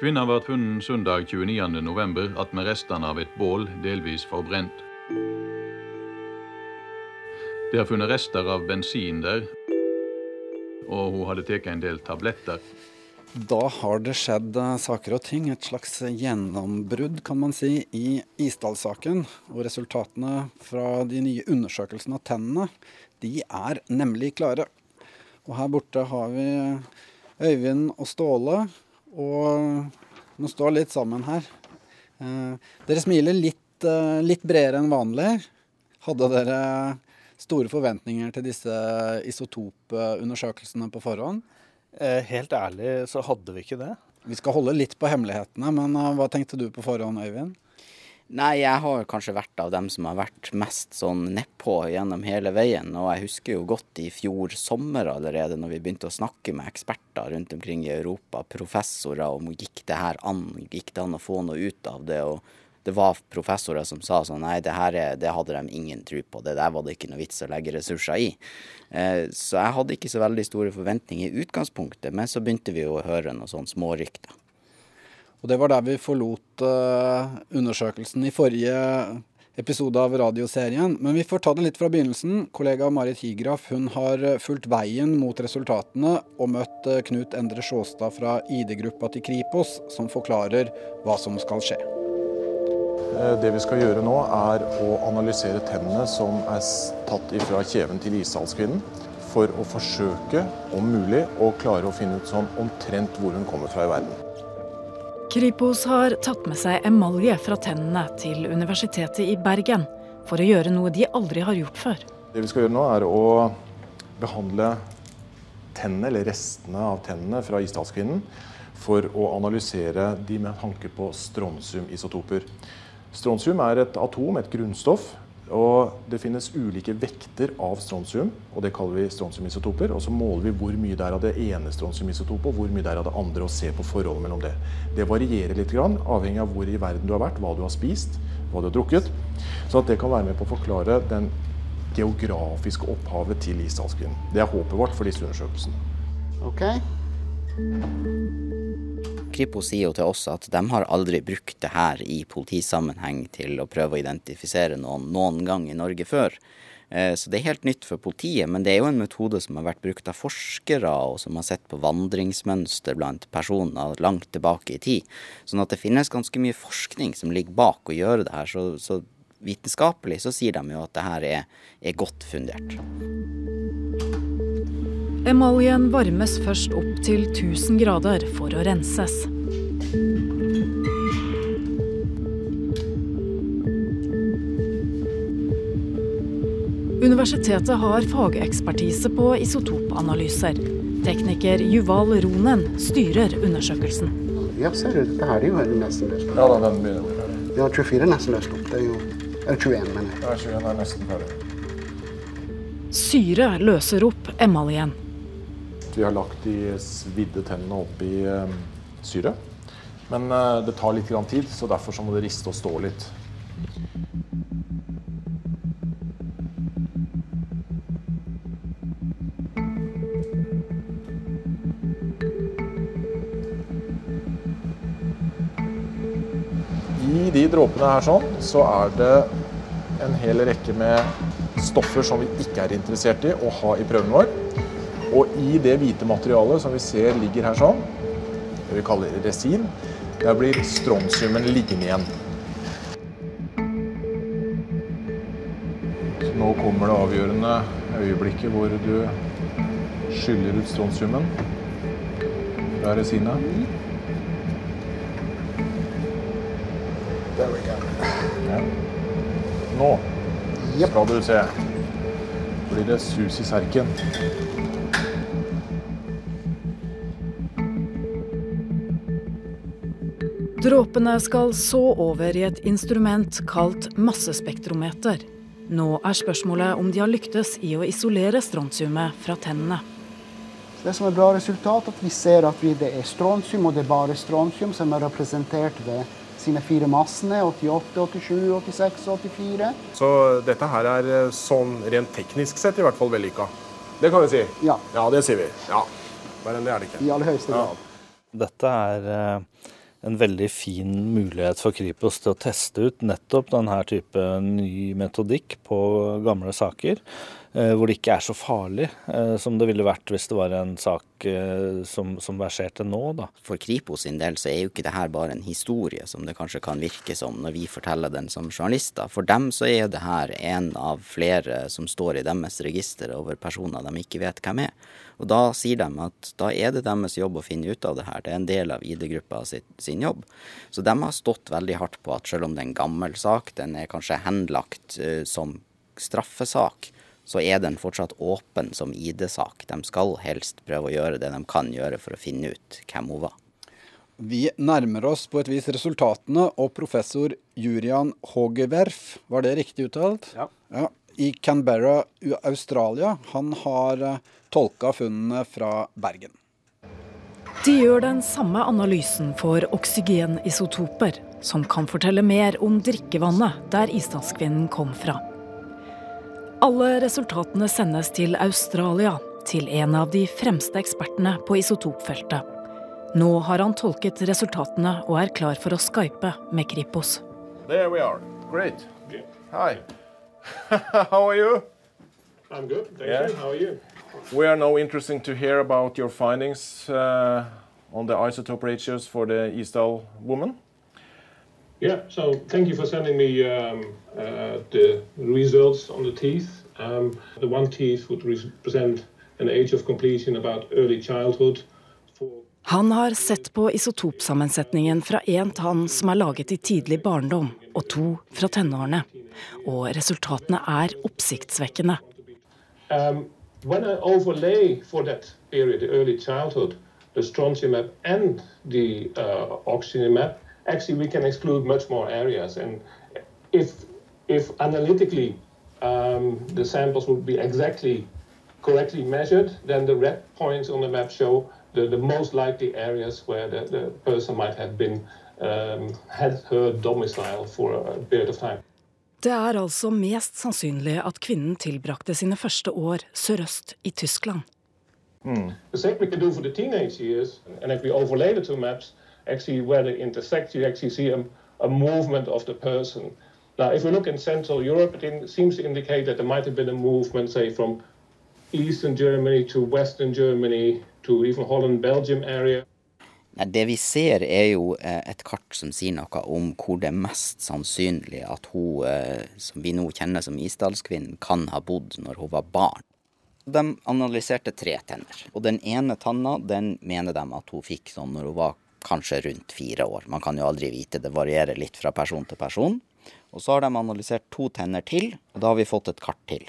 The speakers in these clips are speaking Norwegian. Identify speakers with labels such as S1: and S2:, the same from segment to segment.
S1: Kvinna ble funnet søndag 29.11. med restene av et bål, delvis forbrent. Det er funnet rester av bensin der, og hun hadde tatt en del tabletter.
S2: Da har det skjedd eh, saker og ting, et slags gjennombrudd kan man si, i Isdal-saken. Og resultatene fra de nye undersøkelsene av tennene, de er nemlig klare. Og her borte har vi Øyvind og Ståle, og nå står litt sammen her. Eh, dere smiler litt, eh, litt bredere enn vanlig. Hadde dere store forventninger til disse isotopundersøkelsene på forhånd?
S3: Eh, helt ærlig så hadde vi ikke det.
S2: Vi skal holde litt på hemmelighetene, men hva tenkte du på forhånd, Øyvind?
S4: Nei, jeg har kanskje vært av dem som har vært mest sånn nedpå gjennom hele veien. Og jeg husker jo godt i fjor sommer allerede, når vi begynte å snakke med eksperter rundt omkring i Europa, professorer, om gikk det her an, gikk det an å få noe ut av det. og det var professorer som sa sånn nei, det her er, det hadde de ingen tro på, det der var det ikke noe vits å legge ressurser i. Eh, så jeg hadde ikke så veldig store forventninger i utgangspunktet, men så begynte vi å høre noen sånne smårykter.
S2: Og det var der vi forlot uh, undersøkelsen i forrige episode av radioserien. Men vi får ta den litt fra begynnelsen. Kollega Marit Higraf hun har fulgt veien mot resultatene og møtt uh, Knut Endre Sjåstad fra ID-gruppa til Kripos, som forklarer hva som skal skje.
S5: Eh, det vi skal gjøre nå, er å analysere tennene som er tatt fra kjeven til ishalskvinnen. for å forsøke, om mulig, å klare å finne ut sånn omtrent hvor hun kommer fra i verden.
S6: Kripos har tatt med seg emalje fra tennene til Universitetet i Bergen for å gjøre noe de aldri har gjort før.
S5: Det vi skal gjøre nå, er å behandle tennene, eller restene av tennene fra Isdalskvinnen for å analysere de med tanke på strontiumisotoper. Strontium er et atom, et grunnstoff. Og det finnes ulike vekter av strontium, og det kaller vi strontiumisotoper. Og så måler vi hvor mye det er av det ene strontiumisotopet, og hvor mye det er av det andre, og ser på forholdet mellom det. Det varierer litt, avhengig av hvor i verden du har vært, hva du har spist, hva du har drukket. Så det kan være med på å forklare den geografiske opphavet til isdalskvinnen. Det er håpet vårt for disse undersøkelsene.
S4: Okay. Kripos sier jo til oss at de har aldri brukt det her i politisammenheng til å prøve å identifisere noen noen gang i Norge før. Eh, så det er helt nytt for politiet, men det er jo en metode som har vært brukt av forskere, og som har sett på vandringsmønster blant personer langt tilbake i tid. Sånn at det finnes ganske mye forskning som ligger bak å gjøre det her. Så, så vitenskapelig så sier de jo at det her er, er godt fundert.
S6: Emaljen varmes først opp til 1000 grader for å renses. Universitetet har fagekspertise på isotopanalyser. Tekniker Juval Ronen styrer undersøkelsen.
S7: Ja, ser du, dette er jo nesten løst
S5: Ja, da, den begynner.
S7: Vi har 24 nesten løst opp. Det er jo Eller 21, mener jeg.
S5: Ja, 21 er nesten ferdig.
S6: Syre løser opp emaljen.
S5: Vi har lagt de svidde tennene opp i syret. syre. Men eh, det tar litt tid, så derfor så må det riste og stå litt. I de dråpene her sånn, så er det en hel rekke med stoffer som vi ikke er interessert i å ha i prøven vår. Og i det hvite materialet som vi ser ligger her sånn, det vi kaller resin, der blir strontiumen liggende igjen. Så nå kommer det avgjørende øyeblikket hvor du skyller ut strontiumen fra resinet. Ja. Nå skal du se. Blir det sus i serken.
S6: Dråpene skal så over i et instrument kalt massespektrometer. Nå er spørsmålet om de har lyktes i å isolere strontiumet fra tennene.
S7: Det som er bra resultat, at vi ser at det er strontium, og det er bare strontium som er representert ved sine fire massene. 88, 87, 86, 84.
S5: Så dette her er eh, sånn rent teknisk sett i hvert fall vellykka. Det kan vi si.
S7: Ja.
S5: ja, det sier vi. Ja. Mer enn det er det ikke.
S7: I aller høyeste grad.
S3: Ja. Dette er uh en veldig fin mulighet for Kripos til å teste ut nettopp denne type ny metodikk på gamle saker. Eh, hvor det ikke er så farlig eh, som det ville vært hvis det var en sak eh, som, som verserte nå. Da.
S4: For Kripos sin del så er jo ikke det her bare en historie, som det kanskje kan virke som når vi forteller den som journalister. For dem så er det her en av flere som står i deres register over personer de ikke vet hvem er. Og da sier de at da er det deres jobb å finne ut av det her. Det er en del av ID-gruppa sin jobb. Så de har stått veldig hardt på at selv om det er en gammel sak, den er kanskje henlagt uh, som straffesak, så er den fortsatt åpen som ID-sak. De skal helst prøve å gjøre det de kan gjøre for å finne ut hvem hun var.
S2: Vi nærmer oss på et vis resultatene, og professor Jurian Hogewerf, var det riktig uttalt?
S3: Ja.
S2: ja I Canberra, Australia. Han har uh, tolka funnene fra Bergen.
S6: De gjør den samme analysen for oksygenisotoper, som kan fortelle mer om drikkevannet der isdalskvinnen kom fra. Alle resultatene sendes til Australia, til en av de fremste ekspertene på isotopfeltet. Nå har han tolket resultatene og er klar for å skype med Kripos.
S5: There we are. Great. Hi. How are you?
S8: I'm good, thank yeah. you. How are you?
S5: We are now interested to hear about your findings uh, on the isotope ratios for the Eastal woman.
S8: Yeah, so thank you for sending me um, uh, the results on the teeth. Um, the one teeth would represent an age of completion about early childhood.
S6: Han har sett på isotopsammensetningen fra én tann som er laget i tidlig barndom, og to fra tenårene. Og resultatene er oppsiktsvekkende.
S8: Um, when I overlay for that period, the early childhood, the strontium map and the uh, oxygen map, actually we can exclude much more areas. And if if analytically um, the samples would be exactly correctly measured, then the red points on the map show the, the most likely areas where the, the person might have been um, had her domicile for a period of time.
S6: Det er altså mest sannsynlig at kvinnen tilbrakte sine første år sørøst i Tyskland.
S8: Mm. The same we can do for the teenage years, and if we overlay the two maps, actually where they intersect, you actually see a, a movement of the person. Now, if we look in Central Europe, it seems to indicate that there might have been a movement, say, from Eastern Germany to Western Germany to even Holland, Belgium area.
S4: Det vi ser er jo eh, et kart som sier noe om hvor det er mest sannsynlig at hun, eh, som vi nå kjenner som Isdalskvinnen, kan ha bodd når hun var barn. De analyserte tre tenner, og den ene tanna den mener de at hun fikk sånn når hun var kanskje rundt fire år. Man kan jo aldri vite, det varierer litt fra person til person. Og så har de analysert to tenner til, og da har vi fått et kart til.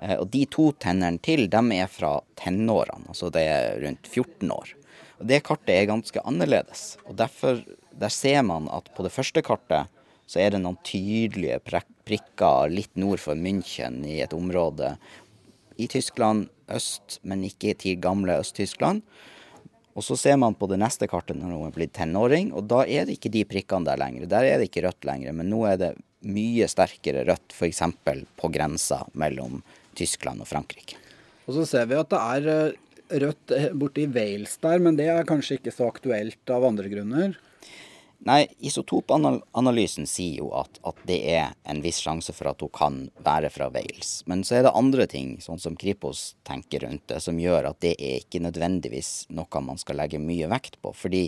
S4: Eh, og de to tennene til, de er fra tenårene, altså det er rundt 14 år. Og Det kartet er ganske annerledes. og derfor, Der ser man at på det første kartet så er det noen tydelige prikker litt nord for München i et område i Tyskland øst, men ikke til gamle Øst-Tyskland. Og så ser man på det neste kartet når hun er blitt tenåring, og da er det ikke de prikkene der lenger. Der er det ikke rødt lenger, men nå er det mye sterkere rødt, f.eks. på grensa mellom Tyskland og Frankrike.
S2: Og så ser vi at det er eh, rødt borti Wales der, men det er kanskje ikke så aktuelt av andre grunner?
S4: Nei, isotopanalysen sier jo at, at, det er en viss sjanse for at hun kan være fra Wales. Men så er det andre ting, sånn som Kripos tenker rundt det, som gjør at det er ikke nødvendigvis noe man skal legge mye vekt på. Fordi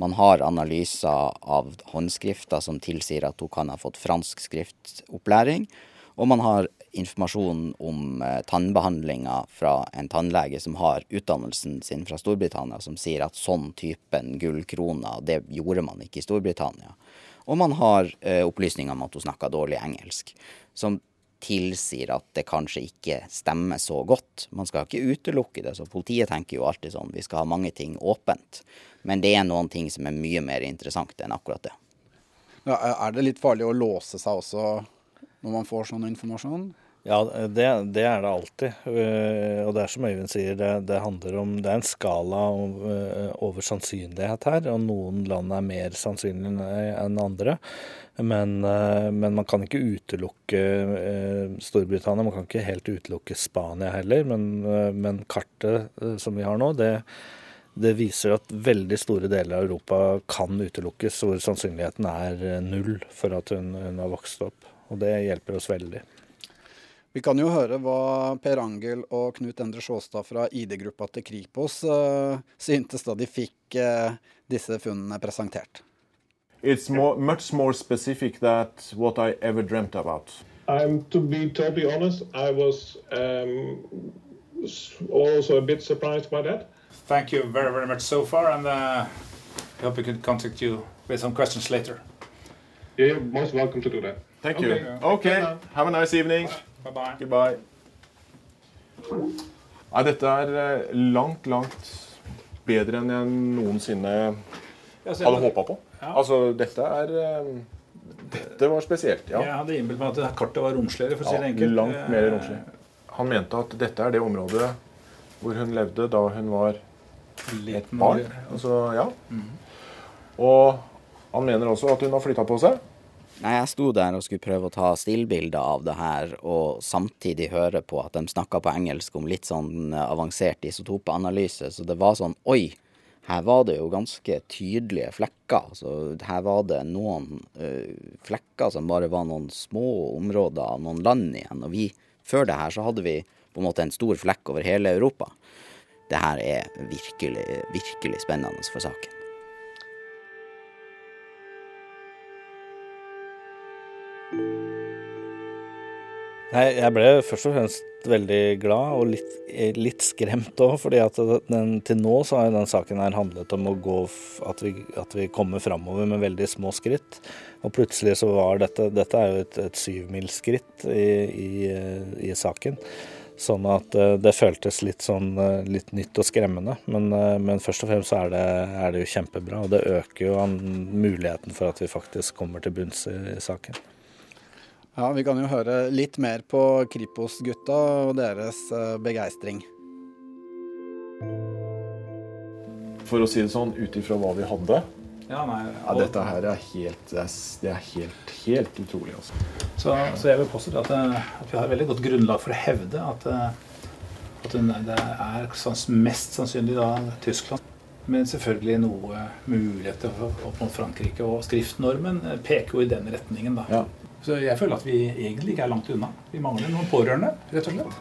S4: man har analyser av håndskrifter som tilsier at hun kan ha fått fransk skriftopplæring. Og man har informasjon om eh, tannbehandlinga fra en tannlege som har utdannelsen sin fra Storbritannia, som sier at sånn typen gullkroner, det gjorde man ikke i Storbritannia. Og man har eh, opplysninger om at hun snakka dårlig engelsk, som tilsier at det kanskje ikke stemmer så godt. Man skal ikke utelukke det, så politiet tenker jo alltid sånn, vi skal ha mange ting åpent. Men det er noen ting som er mye mer interessant enn akkurat det.
S2: Ja, er det litt farlig å låse seg også når man får sånn informasjon?
S3: Ja, det, det, er det alltid. Eh, og det er som Øyvind sier, det, det, handler om Det er en skala eh, over sannsynlighet her. Og noen land er mer sannsynlige enn andre. Men, eh, men, man kan ikke utelukke Storbritannia. Man kan ikke helt utelukke Spania heller. Men, men kartet som vi har nå, det, det viser at veldig store deler av Europa kan utelukkes, hvor sannsynligheten er null for at hun, hun har vokst opp. Og det hjelper oss veldig.
S2: Vi kan jo høre hva Per Angel og Knut Endre Sjåstad fra ID-gruppa til Kripos uh, syntes da de fikk uh, disse funnene presentert.
S5: It's more, much more specific than what I ever dreamt about.
S8: I'm to be totally honest, I was um, also a bit surprised by that.
S9: Thank you very, very much so far, and uh, I hope we can contact you with some questions later.
S8: Yeah, you're most welcome to do that.
S5: Thank you. Okay, have a nice evening.
S9: Bye bye.
S5: Goodbye. Nei, dette er eh, langt, langt bedre enn jeg noensinne hadde håpa på. Altså, dette er eh, Dette var spesielt, ja.
S9: Jeg hadde innbilt meg at kartet var romsligere, for å si det enkelt.
S5: langt mer romslig. Han mente at dette er det området hvor hun levde da hun var et barn. Altså, ja. Og han mener også at hun har flytta på seg.
S4: Nei, jeg sto der og skulle prøve å ta stillbilder av det her, og samtidig høre på at de snakka på engelsk om litt sånn avansert isotopeanalyse, så det var sånn oi, her var det jo ganske tydelige flekker. Så her var det noen uh, flekker som bare var noen små områder av noen land igjen. Og vi, før det her, så hadde vi på en måte en stor flekk over hele Europa. Det her er virkelig, virkelig spennende for saken.
S3: Nei, jeg ble først og fremst veldig glad og litt, litt skremt òg, fordi til nå så har den saken her handlet om å gå at vi, at vi kommer framover med veldig små skritt. Og plutselig så var dette Dette er jo et, et syvmilsskritt i, i, i saken. Sånn at eh, det føltes litt sånn eh, litt nytt og skremmende. Men, eh, men først og fremst så er det, er det jo kjempebra, og det øker jo muligheten for at vi faktisk kommer til bunns i saken.
S2: Ja, Vi kan jo høre litt mer på Kripos-gutta og deres uh, begeistring.
S5: For å si det sånn, ut ifra hva vi hadde
S9: Ja, nei,
S5: ja, Dette her er helt, det er, helt, helt utrolig. Også.
S9: Så, så jeg vil påstå at, eh, at vi har et veldig godt grunnlag for å hevde at, eh, at det er mest sannsynlig da Tyskland. Men selvfølgelig noe muligheter opp mot Frankrike. Og skriftnormen eh, peker jo i den retningen. da.
S5: Ja.
S9: Så jeg føler at vi egentlig ikke er langt unna. Vi mangler noen pårørende, rett og slett.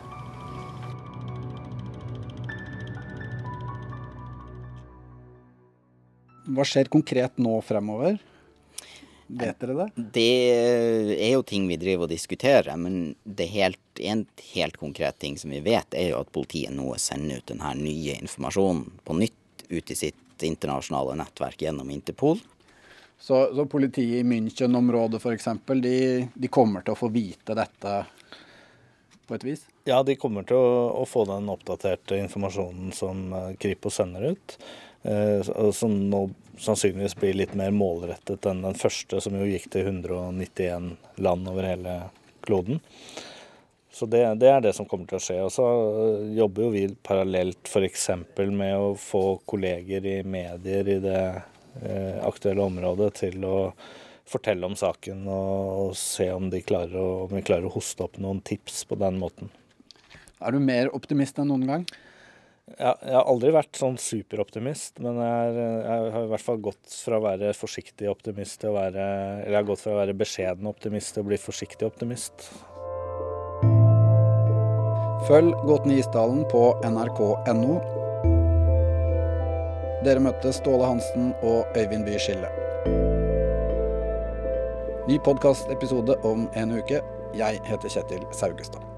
S2: Hva skjer konkret nå fremover? Vet dere det?
S4: Det er jo ting vi driver og diskuterer, men det helt, en helt konkret ting som vi vet, er jo at politiet nå sender ut denne nye informasjonen på nytt ut i sitt internasjonale nettverk gjennom Interpol.
S2: Så, så politiet i München-området f.eks., de, de kommer til å få vite dette på et vis?
S3: Ja, de kommer til å, å få den oppdaterte informasjonen som eh, Kripos sender ut. Eh, som nå sannsynligvis blir litt mer målrettet enn den første, som jo gikk til 191 land over hele kloden. Så det, det er det som kommer til å skje. Og så eh, jobber jo vi parallelt f.eks. med å få kolleger i medier i det aktuelle området til å fortelle om saken og, se om, de klarer om vi klarer å hoste opp noen tips på den måten.
S2: Er du mer optimist enn noen gang?
S3: Jeg, jeg har aldri vært sånn superoptimist, men jeg, er, jeg har i hvert fall gått fra å være forsiktig optimist til å være Eller jeg har gått fra å være beskjeden optimist til å bli forsiktig optimist.
S2: Følg Gåten i Isdalen på nrk.no. Dere møtte Ståle Hansen og Øyvind Bye Skille. Ny podkastepisode om en uke. Jeg heter Kjetil Saugestad.